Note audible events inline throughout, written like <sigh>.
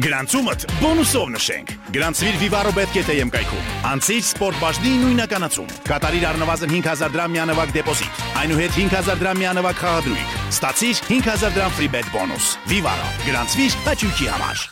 Գրանցումդ բոնուսով նշենք։ Գրանցվիր Vivaro Bet.am կայքում։ Անցիր սպորտ բաժնի նույնականացում։ Կատարիր առնվազն 5000 դրամ միանավակ դեպոզիտ։ Այնուհետ 5000 դրամ միանավակ խաղադրույք։ Ստացիր 5000 դրամ free bet բոնուս։ Vivaro։ Գրանցվիր հաճույքի համար։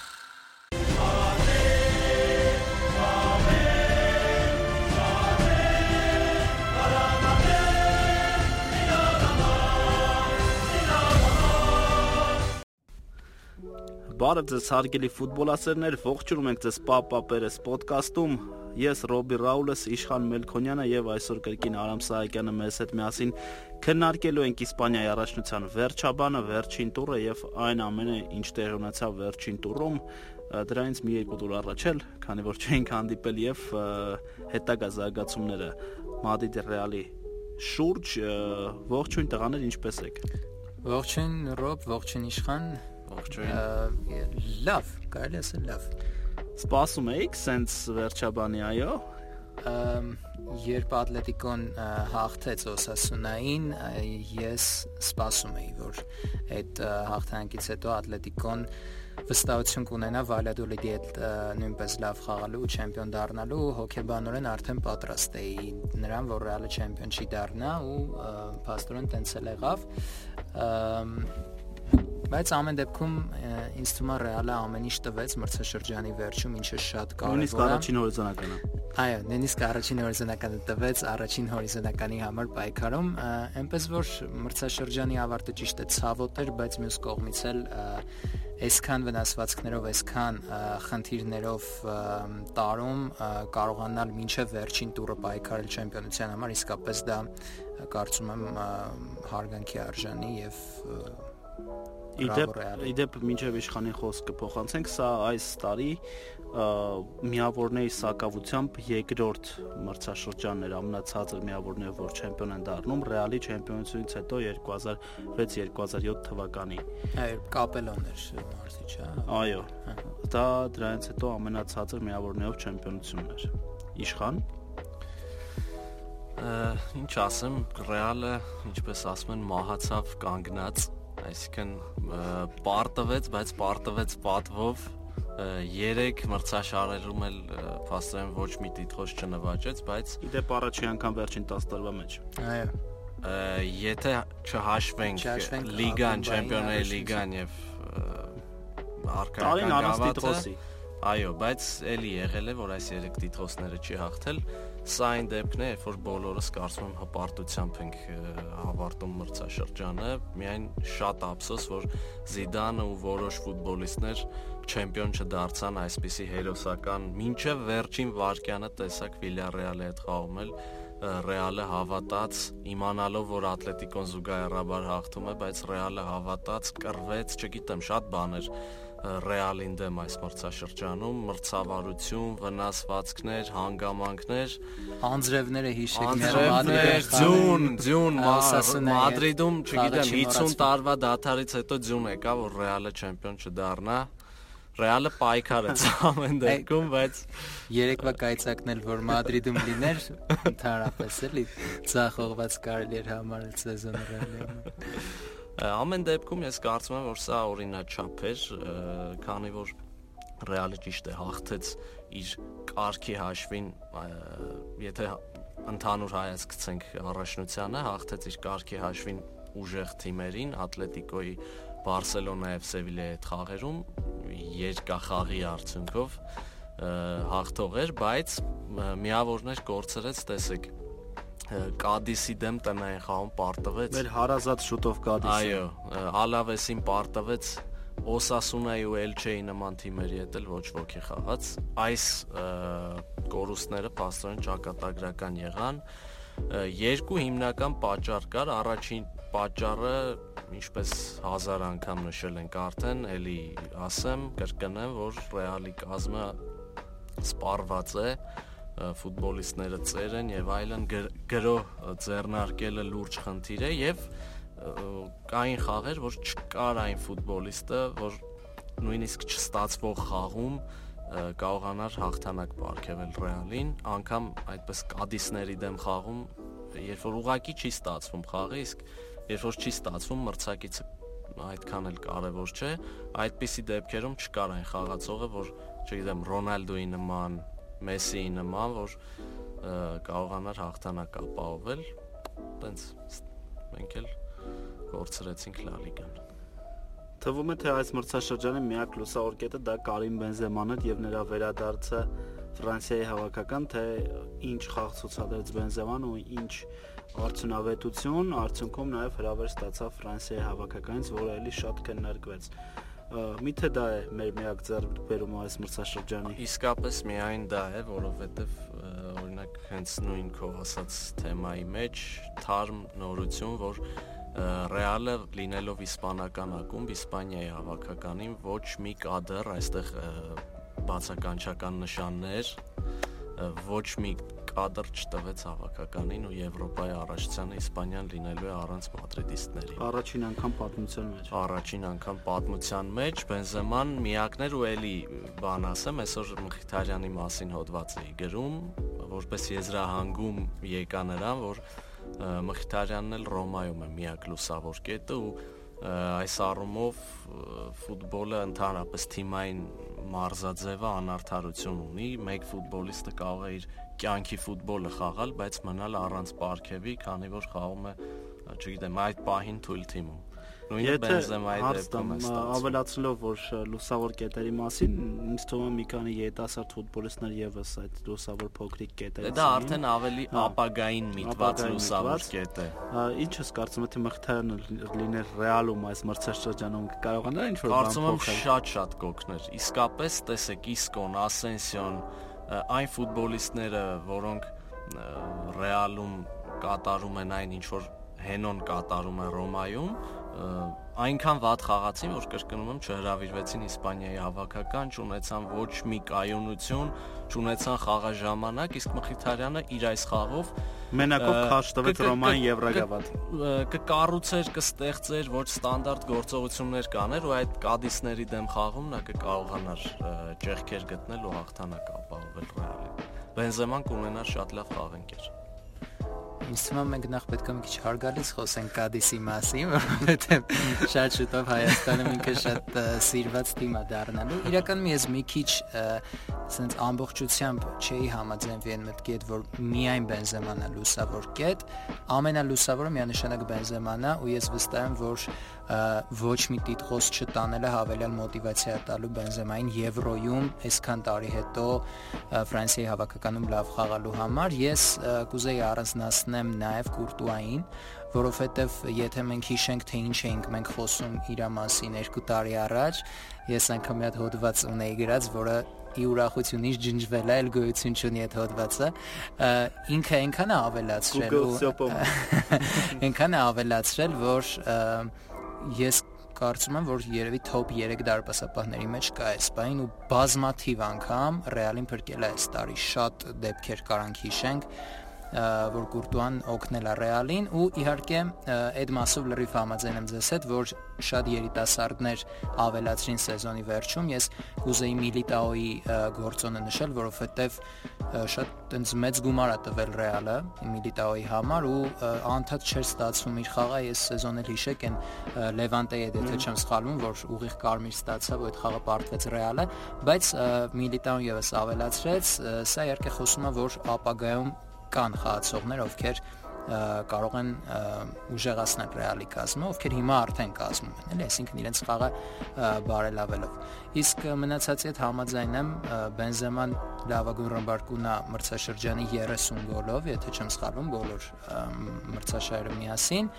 Բարև ձեզ հարգելի ֆուտբոլասերներ, ողջունում ենք ձեզ Պապապերես ոդկասթում։ Ես Ռոբի Ռաուլես, Իշխան Մելքոնյանը եւ այսօր կրկին Արամ Սահակյանը մեզ հետ միասին քննարկելու ենք Իսպանիայի առաջնության վերջաբանը, վերջին տուրը եւ այն ամենը, ինչ տեղ ունեցավ վերջին տուրում դրանից մի երկու տուր առաջ էլ, քանի որ չէինք հանդիպել եւ հետագա զարգացումները Մադրիդի Ռեալի շուրջ ողջույն տղաներ ինչպես եք Ողջույն Ռոբ, ողջույն Իշխան, Ողջույն։ Լավ, կարելի ասել լավ։ Սպասում եք սենց վերջաբանի, այո։ Երբ Ատլետիկոն հաղթեց Օսասունային, ես սպասում էի, որ այդ հաղթանակից հետո Ատլետիկոն վստահություն կունենա Վալադոլիդի հետ նույնպես լավ խաղալու ու չեմպիոն դառնալու հոկեբանորեն արդեն պատրաստ էի նրան, որ Ռեալը չեմպիոն չի դառնա ու փաստորեն տենց էլ եղավ Բայց ամեն դեպքում ինձ թվում է Ռեալը ամեն ինչ տվեց մրցաշրջանի վերջում, ինչը շատ կարևոր է։ Նույնիսկ առաջին հորիզոնականը։ Այո, նույնիսկ առաջին հորիզոնականը տվեց առաջին հորիզոնականի համար պայքարում, այնպես որ մրցաշրջանի ավարտը ճիշտ է ցավոտ էր, բայց մյուս կողմից էլ այսքան վնասվածքներով, այսքան խնդիրներով տարում կարողանալ մինչև վերջին տուրը պայքարել չեմպիոնության համար իսկապես դա կարծում եմ հարգանքի արժանի եւ Իդեպ իդեպ մինչև իշխանի խոսքը փոխանցենք, սա այս տարի միավորների սակավությամբ երկրորդ մրցաշրջանն էր ամենացածր միավորներով, որ չեմպիոն են դառնում Ռեալի չեմպիոնությունից հետո 2006-2007 թվականի։ Այո, կապելոն էր մարզիչը։ Այո։ Դա դրանից հետո ամենացածր միավորներով չեմպիոնությունն էր։ Իշխան ինչ ասեմ, Ռեալը, ինչպես ասում են, մահացավ կանգնած այսինքն պարտվեց, բայց պարտվեց պատվով 3 մրցաշարերում էլ փաստորեն ոչ մի տիտղոս չնվաճեց, բայց իդեպ առաջի անգամ վերջին 10 տարվա մեջ։ Այո։ Եթե չհաշվենք լիգան, չեմպիոնների լիգան եւ արկայական գավաթը, այո, բայց էլի եղել է, որ այս 3 տիտղոսները չի հաղթել Սա այն դեպքն է, որ բոլորս կարծում եմ հպարտությամբ ենք ավարտում մրցաշրջանը, միայն շատ ափսոս, որ Զիդանը ու որոշ ֆուտբոլիստներ չեմպիոն չդարձան այսպիսի հերոսական, ինչև վերջին վարկյանը տեսակ Վիլյարեալի հետ խաղում էլ Ռեալը հավատաց, իմանալով որ Ատլետիկոն զուգահեռաբար հաղթում է, բայց Ռեալը հավատաց, կռվեց, չգիտեմ, շատ բաներ Ռեալին դեմ այս մրցաշրջանում մրցավարություն, վնասվածքներ, հանգամանքներ, անձրևները հիշեք Մադրիդ, ձյուն, ձյուն, Մադրիդում, չգիտեմ, 50 տարվա դաթարից հետո ձյուն եկա, որ Ռեալը չեմպիոն չդառնա։ Ռեալը պայքարեց ամեն դեպքում, բայց երեկվա կայծակն էլ որ Մադրիդում լիներ, ընդհանրապես էլի ցախողված կարելի էր համարել սեզոնը Ռեալի։ Ամեն դեպքում ես կարծում եմ, որ սա օրինաչափ էր, քանի որ Ռեալը ճիշտ է հաղթեց իր կարգի հաշվին, եթե ընդհանուր հայացք գցենք առաջնությանը, հաղթեց իր կարգի հաշվին ուժեղ թիմերին, Ատլետիկոյի Բարսելոնա եւ Սևիլիայի հետ խաղերում երկախաղի արդյունքով հաղթող էր, բայց միավորներ կորցրեց, տեսեք, Կադիսի դեմ տնային խաղում պարտվեց։ Մեր հարազատ շուտով Կադիսը։ Այո, Ալավեսին պարտվեց Օսասունայի ու Էլչեի նման թիմերի հետ էլ ոչ ոքի խաղաց։ Այս կորուստները փաստորեն ճակատագրական եղան։ Երկու հիմնական պատճառ կար։ Առաջին պատճառը, ինչպես հազար անգամ նշել ենք արդեն, ելի ասեմ, կրկնեմ, որ Ռեալի կազմը սպառված է ֆուտբոլիստները ծեր են եւ այլն գրո ձեռնարկելը լուրջ խնդիր է եւ կային խաղեր, որ չկար այն ֆուտբոլիստը, որ նույնիսկ չստացվող խաղում կարողանար հաղթանակ ապարգևել Ռեալին, անգամ այդպես Կադիսների դեմ խաղում, երբ որ ուղակի չի ստացվում խաղը, իսկ երբ որ չի ստացվում մրցակիցը այդքան էլ կարևոր չէ, այդպիսի դեպքերում չկար այն խաղացողը, որ չգիտեմ Ռոնալդոյի նման, Մեսսիի նման, որ կարողանար հաղթանակ ապահովել, տենց մենք էլ կորցրեցինք Լա լիգան։ Թվում է թե այս մրցաշրջանի միակ լուսավոր կետը դա Կարիմ Բենզեման էր եւ նրա վերադարձը Ֆրանսիայի հավաքական, թե ինչ խաղ ցուցադրեց Բենզեման ու ինչ արդյունավետություն, արդյունքում նաև հրավեր ստացավ Ֆրանսիայի հավաքականից, որը էլի շատ քննարկվեց միթե դա է մեր միակ ձեռքբերումը այս մրցաշրջանի իսկապես միայն դա է որովհետև օրինակ հենց նույն քո ասած թեմայի մեջ թարմ նորություն որ Ռեալը լինելով իսպանական ակումբ Իսպանիայի հավաքականին ոչ մի կադր այստեղ բացականչական նշաններ ոչ մի կադր չտվեց հավաքականին ու Եվրոպայի առաջությանը Իսպանիան լինելու է առանց մադրիդիստների։ Առաջին անգամ պատմության մեջ։ Առաջին անգամ պատմության մեջ Բենզեման միակներ ու էլի բան ասեմ, այսօր Մխիթարյանի մասին հոդված էի գրում, որպես եզրահանգում եկա նրան, որ Մխիթարյանն էլ Ռոմայում է միակ լուսավոր կետը ու այս առումով ֆուտբոլը ընդհանրապես թիմային մարզաձևը անարթարություն ունի մեկ ֆուտբոլիստը կարող է իր կյանքի ֆուտբոլը խաղալ բայց մնալ առանց պարգևի քանի որ խաղում է չգիտեմ այդ պահին թույլ թիմում Նույնը Բենզեմայի դեպքում է ստացվում։ Ավելացնելով, որ լուսավոր կետերի մասին, ինձ թվում է մի քանի երիտասարդ ֆուտբոլիստներ եւս այդ լուսավոր փոքրիկ կետերից։ Դա արդեն ավելի ապագային միտված լուսավոր կետ է։ Ինչ ես կարծում թե Մխիթարյանը լիներ Ռեալում այս մրցաշրջանում կարողանա ինչ որ բան փոխել։ Կարծում եմ շատ-շատ կօգներ։ Իսկապես տեսեք Իսկոն, Ասենսիոն, այն ֆուտբոլիստները, որոնք Ռեալում կատարում են այն ինչ որ Հենոն կատարում է Ռոմայում, այնքան վատ խաղացին, որ կրկնում եմ չհրավիրվեցին Իսպանիայի հավաքական, չունեցան ոչ մի կայունություն, չունեցան խաղաժամանակ, իսկ Մխիթարյանը իր այս խաղով մենակով քաշ տվեց Ռոմային Եվրագավաթ։ Կկառուցեր, կստեղծեր ոչ ստանդարտ գործողություններ կաներ ու այդ կադիսների դեմ խաղում նա կկարողանար ճեղքեր գտնել ու հաղթանակ ապահովել Ռեալին։ Բենզեման կունենար շատ լավ խաղընկեր։ Ինձ թվում է մենք նախ պետք է մի քիչ հարգալից խոսենք Կադիսի մասին, որովհետև շատ շուտով Հայաստանում ինքը շատ սիրված թիմ է դառնալու։ Իրականում ես մի քիչ ասենց ամբողջությամբ չէի համաձայնվի այն մտքի հետ, որ միայն Բենզեման է լուսավոր կետ, ամենալուսավորը միանշանակ Բենզեման է ու ես վստահ եմ, որ ոչ մի տիտղոս չտանելը հավելյալ մոտիվացիա տալու Բենզեմային Եվրոյում այսքան տարի հետո Ֆրանսիայի հավաքականում լավ խաղալու համար ես կուզեի առանձնացնեմ նաև Կուրտուային, որովհետև եթե մենք հիշենք թե ինչ էինք մենք խոսում իր մասին 2 տարի առաջ, ես անգամ մի հատ հոդված ունեի գրած, որը ի ուրախությունից ջնջվել է, այլ գոյություն չունի այդ հոդվածը։ Ինքը այնքան է ավելացրել <laughs> այնքան է ավելացրել, որ ես կարծում եմ, որ երևի top 3 դարպասապահների մեջ կա այս բային ու բազմաթիվ անգամ Ռեալին փրկել է այս տարի շատ դեպքեր կարանք հիշենք որ Կուրտուան օգնել է Ռեալին ու իհարկե այդ մասով լրիվ համաձայն եմ ձեզ հետ, որ շատ երիտասարդներ ավելացրին սեզոնի վերջում։ Ես կուզեի Միլիտաոյի գործոնը նշել, որովհետև շատ տենց մեծ գումար է տվել Ռեալը Միլիտաոյի համար ու անդադ չէր ստացվում իր խաղը, ես սեզոնել հիշեք այն Լևանտեի հետ եթե չեմ սխալվում, որ ուղիղ կարմիր ստացավ ու այդ խաղը պարտվեց Ռեալը, բայց Միլիտաոն եւս ավելացրեց, սա իհարկե խոսում է, որ ապագայում կան խաղացողներ, ովքեր կարող են ուժեղացնել Ռեալի կազմը, ովքեր հիմա արդեն կազմում են, էլի, այսինքն իրենց խաղը բարելավելով։ Իսկ մնացածի հետ համաձայն եմ Բենզեման լավագույն ռմբարկունա մրցաշրջանի 30 գոլով, եթե չեմ սխալվում, բոլոր մրցաշարերը միասին,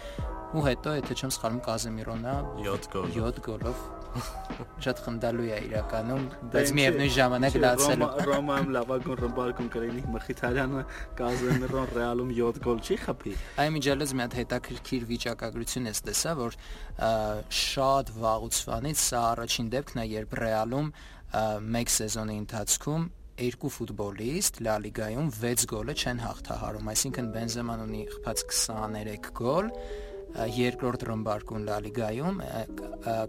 ու հետո եթե չեմ սխալվում Կազեմիրոնն է 7 գոլ 7 գոլով <laughs> շատ խնդալու է իրականում, բայց միևնույն ժամանակ լացել Ռոմայում լավագույն ռմբարկուն կրինի Մխիթարյանը Կազեմիրոն Ռեալում 7 գոլ չի խփի։ Այն միջալից մի հատ հետաքրքիր վիճակագրություն ես տեսա, որ շատ վաղուց սա առաջին դեպքն է, երբ Ռեալում մեկ սեզոնի ընթացքում երկու ֆուտբոլիստ Լա լիգայում 6 գոլը չեն հաղթահարում, այսինքն Բենզեման ունի խփած 23 գոլ, երկրորդ ռմբարկուն Լա Լիգայում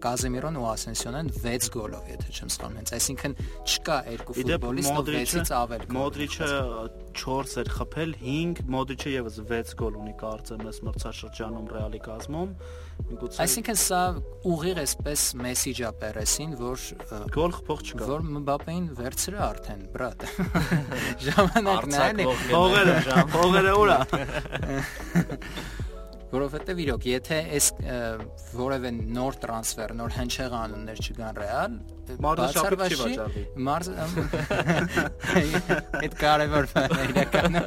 Կազեմիրոն ու Ասենսիոնեն 6 գոլով, եթե չեմ սխալվում, հենց այսինքն չկա երկու ֆուտբոլիստ, ով 6-ից ավել Մոդրիչը 4 էր խփել, 5, Մոդրիչը եւս 6 գոլ ունի կարծեմ ես մրցաշրջանում Ռեալի կազմում։ Միգուցե Այսինքն սա ուղիղ էսպես մեսիջ է Պերեսին, որ գոլ խփող չկա։ Որ Մբապեին վերցրը արդեն, բրատ։ <laughs> Ժամանակն է։ Հողերը, հողերը ուրա <laughs> որովհետև իրոք եթե այս որևէ նոր տրանսֆեր, նոր հնչեղ անուններ չգան ռեալ, բացառվի չի վաճառվի։ Մարզ <laughs> այդ կարևոր բան է իրականում։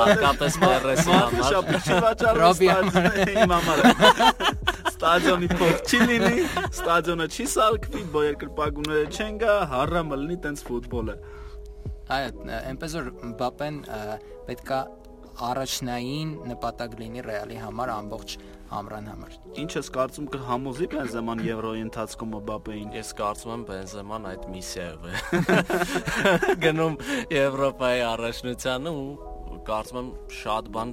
Հատկապես Պերեսի համար։ Մարզշապի չի վաճառվի <laughs> իմ համար։ Ստադիոնի փող չի լինի, ստադիոնը չի սալքվի, երկրպագուները չեն գա, հառը մլնի տենց ֆուտբոլը։ Այո, այնպես որ Մբապեն պետքա առաջնային նպատակ լինի Ռեալի համար ամբողջ ամրան համար։ Ինչ ես կարծում կհամոզի Բենզեման Եվրոյի ընթացքում Մբապեին։ Ես կարծում եմ Բենզեման այդ միսիայով է. <laughs> Գնում Եվրոպայի առաջնությանը ու կարծում եմ շատ բան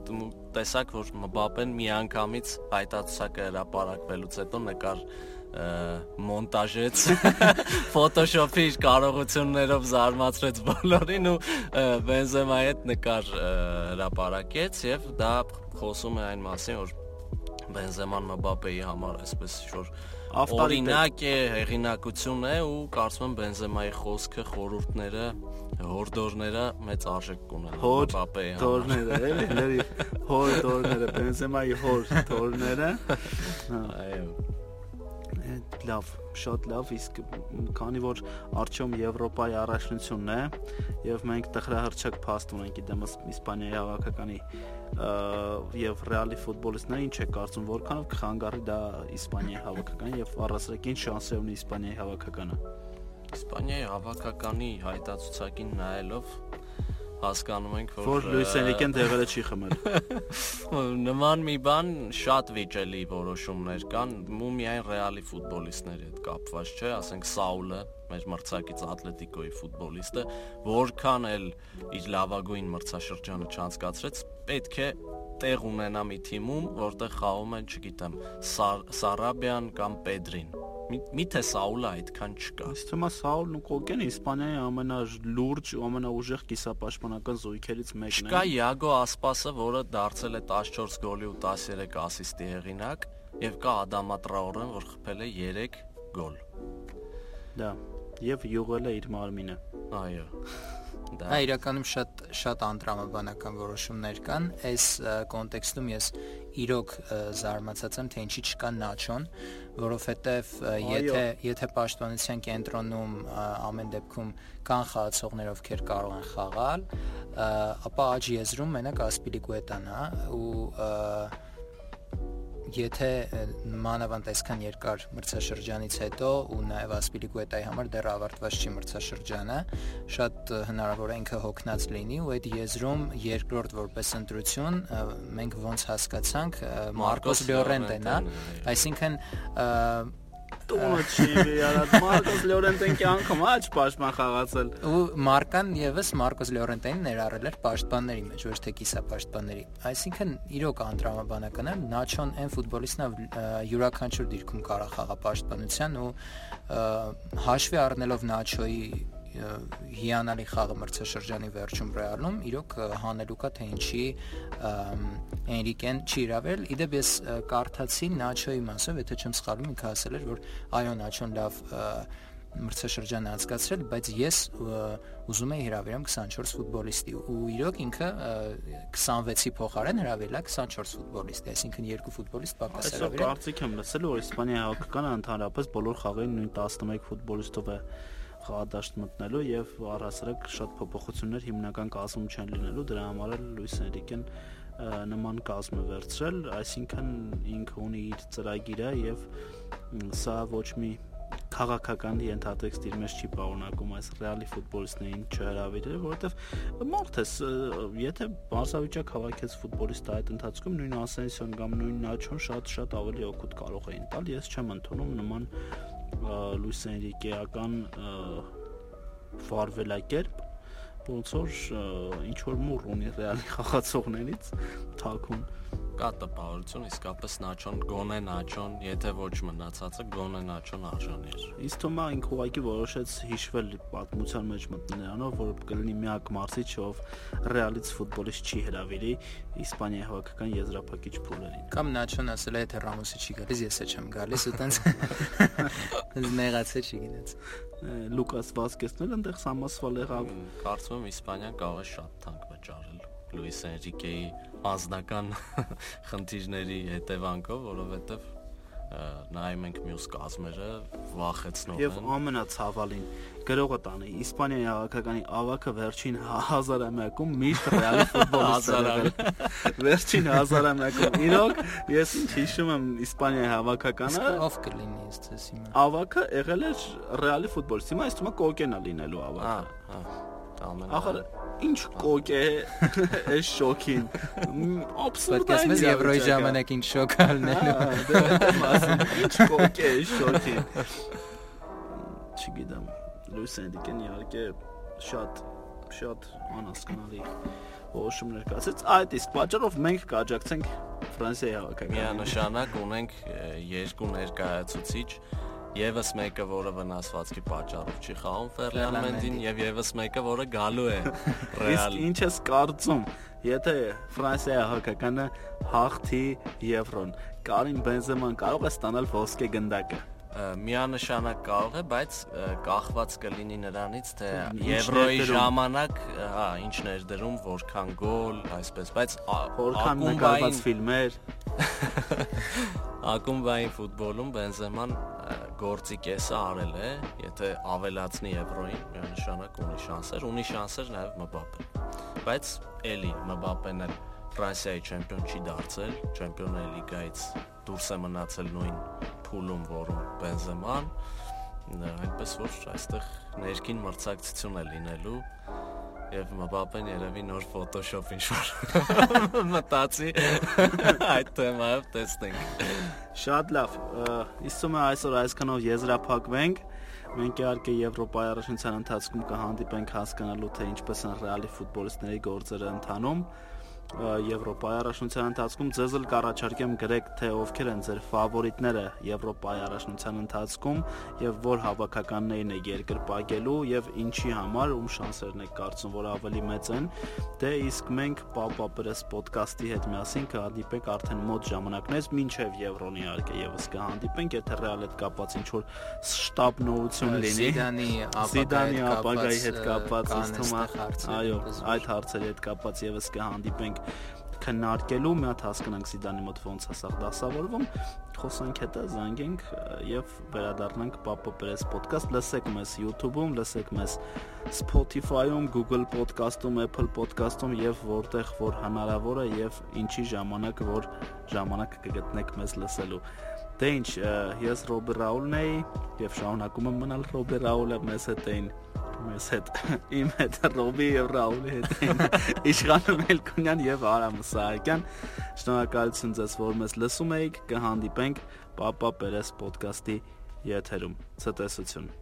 տեսակ որ Մբապեն միանգամից հայտարարությունը հրապարակվելուց հետո նկար մոնտաժեց <laughs> Photoshop-ի կարողություններով զարմացրեց բոլորին ու Benzema-ի հետ նկար հրապարակեց եւ դա խոսում է այն մասին որ Benzema-ն Mbappé-ի համար այսպես որ օրինակ է, հեղինակություն է ու կարծում եմ Benzema-ի խոսքը, խորհուրդները, հորդորները մեծ արժեք կունենան Mbappé-ի համար։ Հորդորները, էլի, էլի, հորդորները, Benzema-ի հորդորները։ Այո լավ, շատ լավ, իսկ քանի որ արդյոք Եվրոպայի առաջնությունն է եւ մենք տխրահրճակ փաստ ունենք դեմս Իսպանիայի հավաքականի եւ Ռեալի ֆուտբոլիստները ինչ է կարծում որքանով կխանգարի դա Իսպանիայի հավաքականը եւ առասարակ ինչ շանս է ունի Իսպանիայի հավաքականը Իսպանիայի հավաքականի հայտացուցակին նայելով հասկանում ենք որ որ Լուիս Էնրիկեն դեղերը չի խմել։ <laughs> Նման մի բան շատ վիճելի որոշումներ կան, ու միայն Ռեալի ֆուտբոլիստների հետ կապված չէ, ասենք Սաուլը, մեր մրցակից Ատլետիկոյի ֆուտբոլիստը, որքան էլ իր լավագույն մրցաշրջանը չանցկացրեց, պետք է տեղ ունենա մի թիմում, որտեղ խաղում են, չգիտեմ, Սարաբյան կամ Պեդրին Միթե Սաուլը այդքան չկա։ Իսկ թվում է Սաուլն ու Կոկենը Իսպանիայի ամենալուրջ ու ամենաուժեղ կիսապաշտպանական զույգերից մեկն է։ Չկա Յագո Ասպասը, որը դարձել է 14 գոլի ու 13 ասիստի հեղինակ, եւ կա Ադամա Տրաուրեն, որ խփել է 3 գոլ։ Դա եւ յուղել է իր մարմինը։ Այո։ Դա Հա իրականում շատ շատ անդրամաբանական որոշումներ կան։ Այս կոնտեքստում ես իրոք զարմացած եմ, թե ինչի չկա Նաչոն, որովհետև եթե եթե պաշտպանության կենտրոնում ամեն դեպքում կան խաղացողներ, ովքեր կարող են խաղալ, ապա աջ եզրում մենակ Ասպիլիկուետան, հա, ու եթե մանավանդ այսքան երկար մրցաշրջանից հետո ու նաև Ասպիլիկուետայի համար դեռ ավարտված չի մրցաշրջանը, շատ հնարավոր է ինքը հոգնած լինի ու այդ եզրում երկրորդ որպես ընտրություն մենք ոնց հասկացանք Մարկոս Լյորենտեն, այսինքն տունը չի վերած Մարկոս Լորենտեն կյանքում աչ պաշտպան խաղացել ու Մարկան եւս Մարկոս Լորենտենին ներառել էր պաշտպանների մեջ ոչ թե կիսապաշտպանների այսինքն իրոք անդրամաբանական է Նաչոն այն ֆուտբոլիստն է յուրաքանչյուր դիրքում կարող խաղա պաշտպանության ու հաշվի առնելով Նաչոյի հիանալի խաղը մրցաշրջանի վերջում Ռեալում իրոք հանելուկա թե ինչի Էնրիկեն չի իրավել իդեպ ես կարդացի Նաչոյի մասով եթե չեմ սխալվում ինքը ասել էր որ այո Նաչոն լավ մրցաշրջան անցկացրել, բայց ես ուզում եի հրավիրեմ 24 ֆուտբոլիստի ու իրոք ինքը 26-ի փոխարեն հրավիրել է 24 ֆուտբոլիստի, այսինքն երկու ֆուտբոլիստ պակաս հրավիրել։ Այսօր կարծիք եմ լսել, որ Իսպանիայի հաղթականը ընդհանրապես բոլոր խաղերին նույն 11 ֆուտբոլիստով է խաղադաշտ մտնելու եւ առհասարակ շատ փոփոխություններ հիմնական կազմում չեն լինելու դրա համար էլ Լուիս Էնրիկեն նման կազմ է վերցրել, այսինքն ինքը ունի իր ծրագիրը եւ սա ոչ մի քաղաքական ենթատեքստ իր մեջ չի պարունակում այս ռեալի ֆուտբոլիստներին չհրավիրել, որովհետև մարդ է, եթե բարձավիճակ հավաքեց ֆուտբոլիստը այդ ընթացքում նույն Ասենսիոն կամ նույն Նաչոն շատ-շատ ավելի օգուտ կարող էին տալ, ես չեմ ընդունում նման Լուիս Էնրիկեական վարվելակերպ ոնց որ ինչ որ մուռ ունի ռեալի խաղացողներից թակուն կա տպավորություն, իսկապես Նաչոն, գոնե Նաչոն, եթե ոչ մնացածը գոնե Նաչոն արժանի էր։ Իսկ Թոմա ինքը ուղղակի որոշեց հիշվել պատմության մեջ մտնել նրանով, որ կլինի միակ մարզիչ, ով Ռեալից ֆուտբոլիստ չի հրավիրի Իսպանիայի հավաքական եզրափակիչ փուլերին։ Կամ Նաչոն ասել է, թե Ռամոսը չի գալիս, ես էլ չեմ գալիս, ու տենց <laughs> նեղացե չի գնաց։ Լուկաս Վասկեսն էլ այնտեղ սամասվալ եղավ։ Կարծում եմ Իսպանիան կարող է շատ թանկ վճարել Լուիս Էնրիկեի անձնական <laughs> խնդիրների հետևանքով, որովհետև նայում ենք մյուս կազմերը վախեցնող են։ Եվ ամենացավալին գրողը տանի Իսպանիայի հավաքականի ավակը վերջին 1000-ամյակում միշտ ռեալի ֆուտբոլիստ վերջին 1000-ամյակում իրոք ես հիշում եմ Իսպանիայի հավաքականը ով կլինի ես ցես հիմա ավակը եղել էր ռեալի ֆուտբոլիստ հիմա ես թվում է կոկենա լինելու ավակը հա հա ախր <laughs> ինչ կոկ է այս շոքին абսուրդ է ես եվրոյի ժամանակ ինչ շոկ ալնելու ինչ կոկ է այս շոքին չգիտեմ լուսենդիկեն իհարկե շատ շատ անհասկանալի որոշումներ կասեց այդ իսկ պատճառով մենք կաջակցենք Ֆրանսիայի հավաքական միանշանակ ունենք երկու ներկայացուցիչ Եվս մեկը, որը վնասվածքի պատճառով չի խաղում Ֆերլան Մենդին եւ եւս մեկը, որը գալու է <laughs> Իսկ ինչ ես կարծում, եթե Ֆրանսիայի հակականը հաղթի Եվրոն, Կարին Բենզեման կարող է ստանալ ոսկե գնդակը միանշանակ կարող է, բայց կախված կլինի նրանից, թե Եվրոյի ժամանակ, հա, ինչ ներդրում, որքան գոլ, այսպես, բայց որքան նկարված ֆիլմեր <laughs> ակումբային ֆուտբոլում Բենզեման գործի կեսը արել է, եթե ավելացնի Եվրոին, միանշանակ ունի շանսեր, ունի շանսեր նաև Մբապեն։ Բայց էլի Մբապեն էլ Ֆրանսիայի չեմպիոն չի դարձել, Չեմպիոնների լիգայից դուրս է մնացել նույն փուլում, որում Բենզեման, այնպես որ այստեղ ներքին մրցակցություն է լինելու եւ Մբապեն երևի նոր Photoshop ինչ-որ մտածի այդ թեմայով տեսնենք։ Շատ լավ։ Իսում է այսօր այսքանով եզրափակվենք։ Մենք իհարկե Եվրոպայի առաջնության ընթացքում կհանդիպենք հասկանալու թե ինչպես են ռեալի ֆուտբոլիստների գործերը ընթանում Եվրոպայի առաջնության ընթացքում ձեզ էլ կառաջարկեմ գրեք թե ովքեր են ձեր ֆավորիտները Եվրոպայի առաջնության ընթացքում եւ որ հավաքականներին է երկրպագելու եւ ինչի համար ում շանսերն եք կարծում որ ավելի մեծ են դե իսկ մենք պապապրես ոդկասթի հետ միասին կհանդիպենք արդեն մոտ ժամանակներից մինչեւ Եվրոն իհարկե եւս կհանդիպենք եթե ռեալ հետ կապված ինչ որ շտաբ նորություն լինի Զիդանի ապագայի հետ կապված ըստ թվում այո այդ հարցերի հետ կապված եւս կհանդիպենք քննարկելու, մի հատ հասկանանք Զիդանի մոտ ոնց է սա դասավորվում, խոսանք հետը, զանգենք եւ վերադառնանք Պապո Պերես ոդկաստ, լսեք մեզ YouTube-ում, լսեք մեզ Spotify-ում, Google Podcast-ում, Apple Podcast-ում եւ որտեղ որ հնարավոր է եւ ինչի ժամանակ որ ժամանակ կգտնեք մեզ լսելու։ Դե ինչ, ես Ռոբի Ռաուլն էի եւ շարունակում եմ մնալ Ռոբի Ռաուլը մեզ հետ էին մեզ հետ <laughs> իմ հետ Ռոբի եւ Ռաուլի հետ <laughs> Իշխան Մելքոնյան եւ Արամ Սահակյան շնորհակալություն ձեզ որ մեզ լսում եք կհանդիպենք Պապա Պերես ոդկասթի եթերում ցտեսություն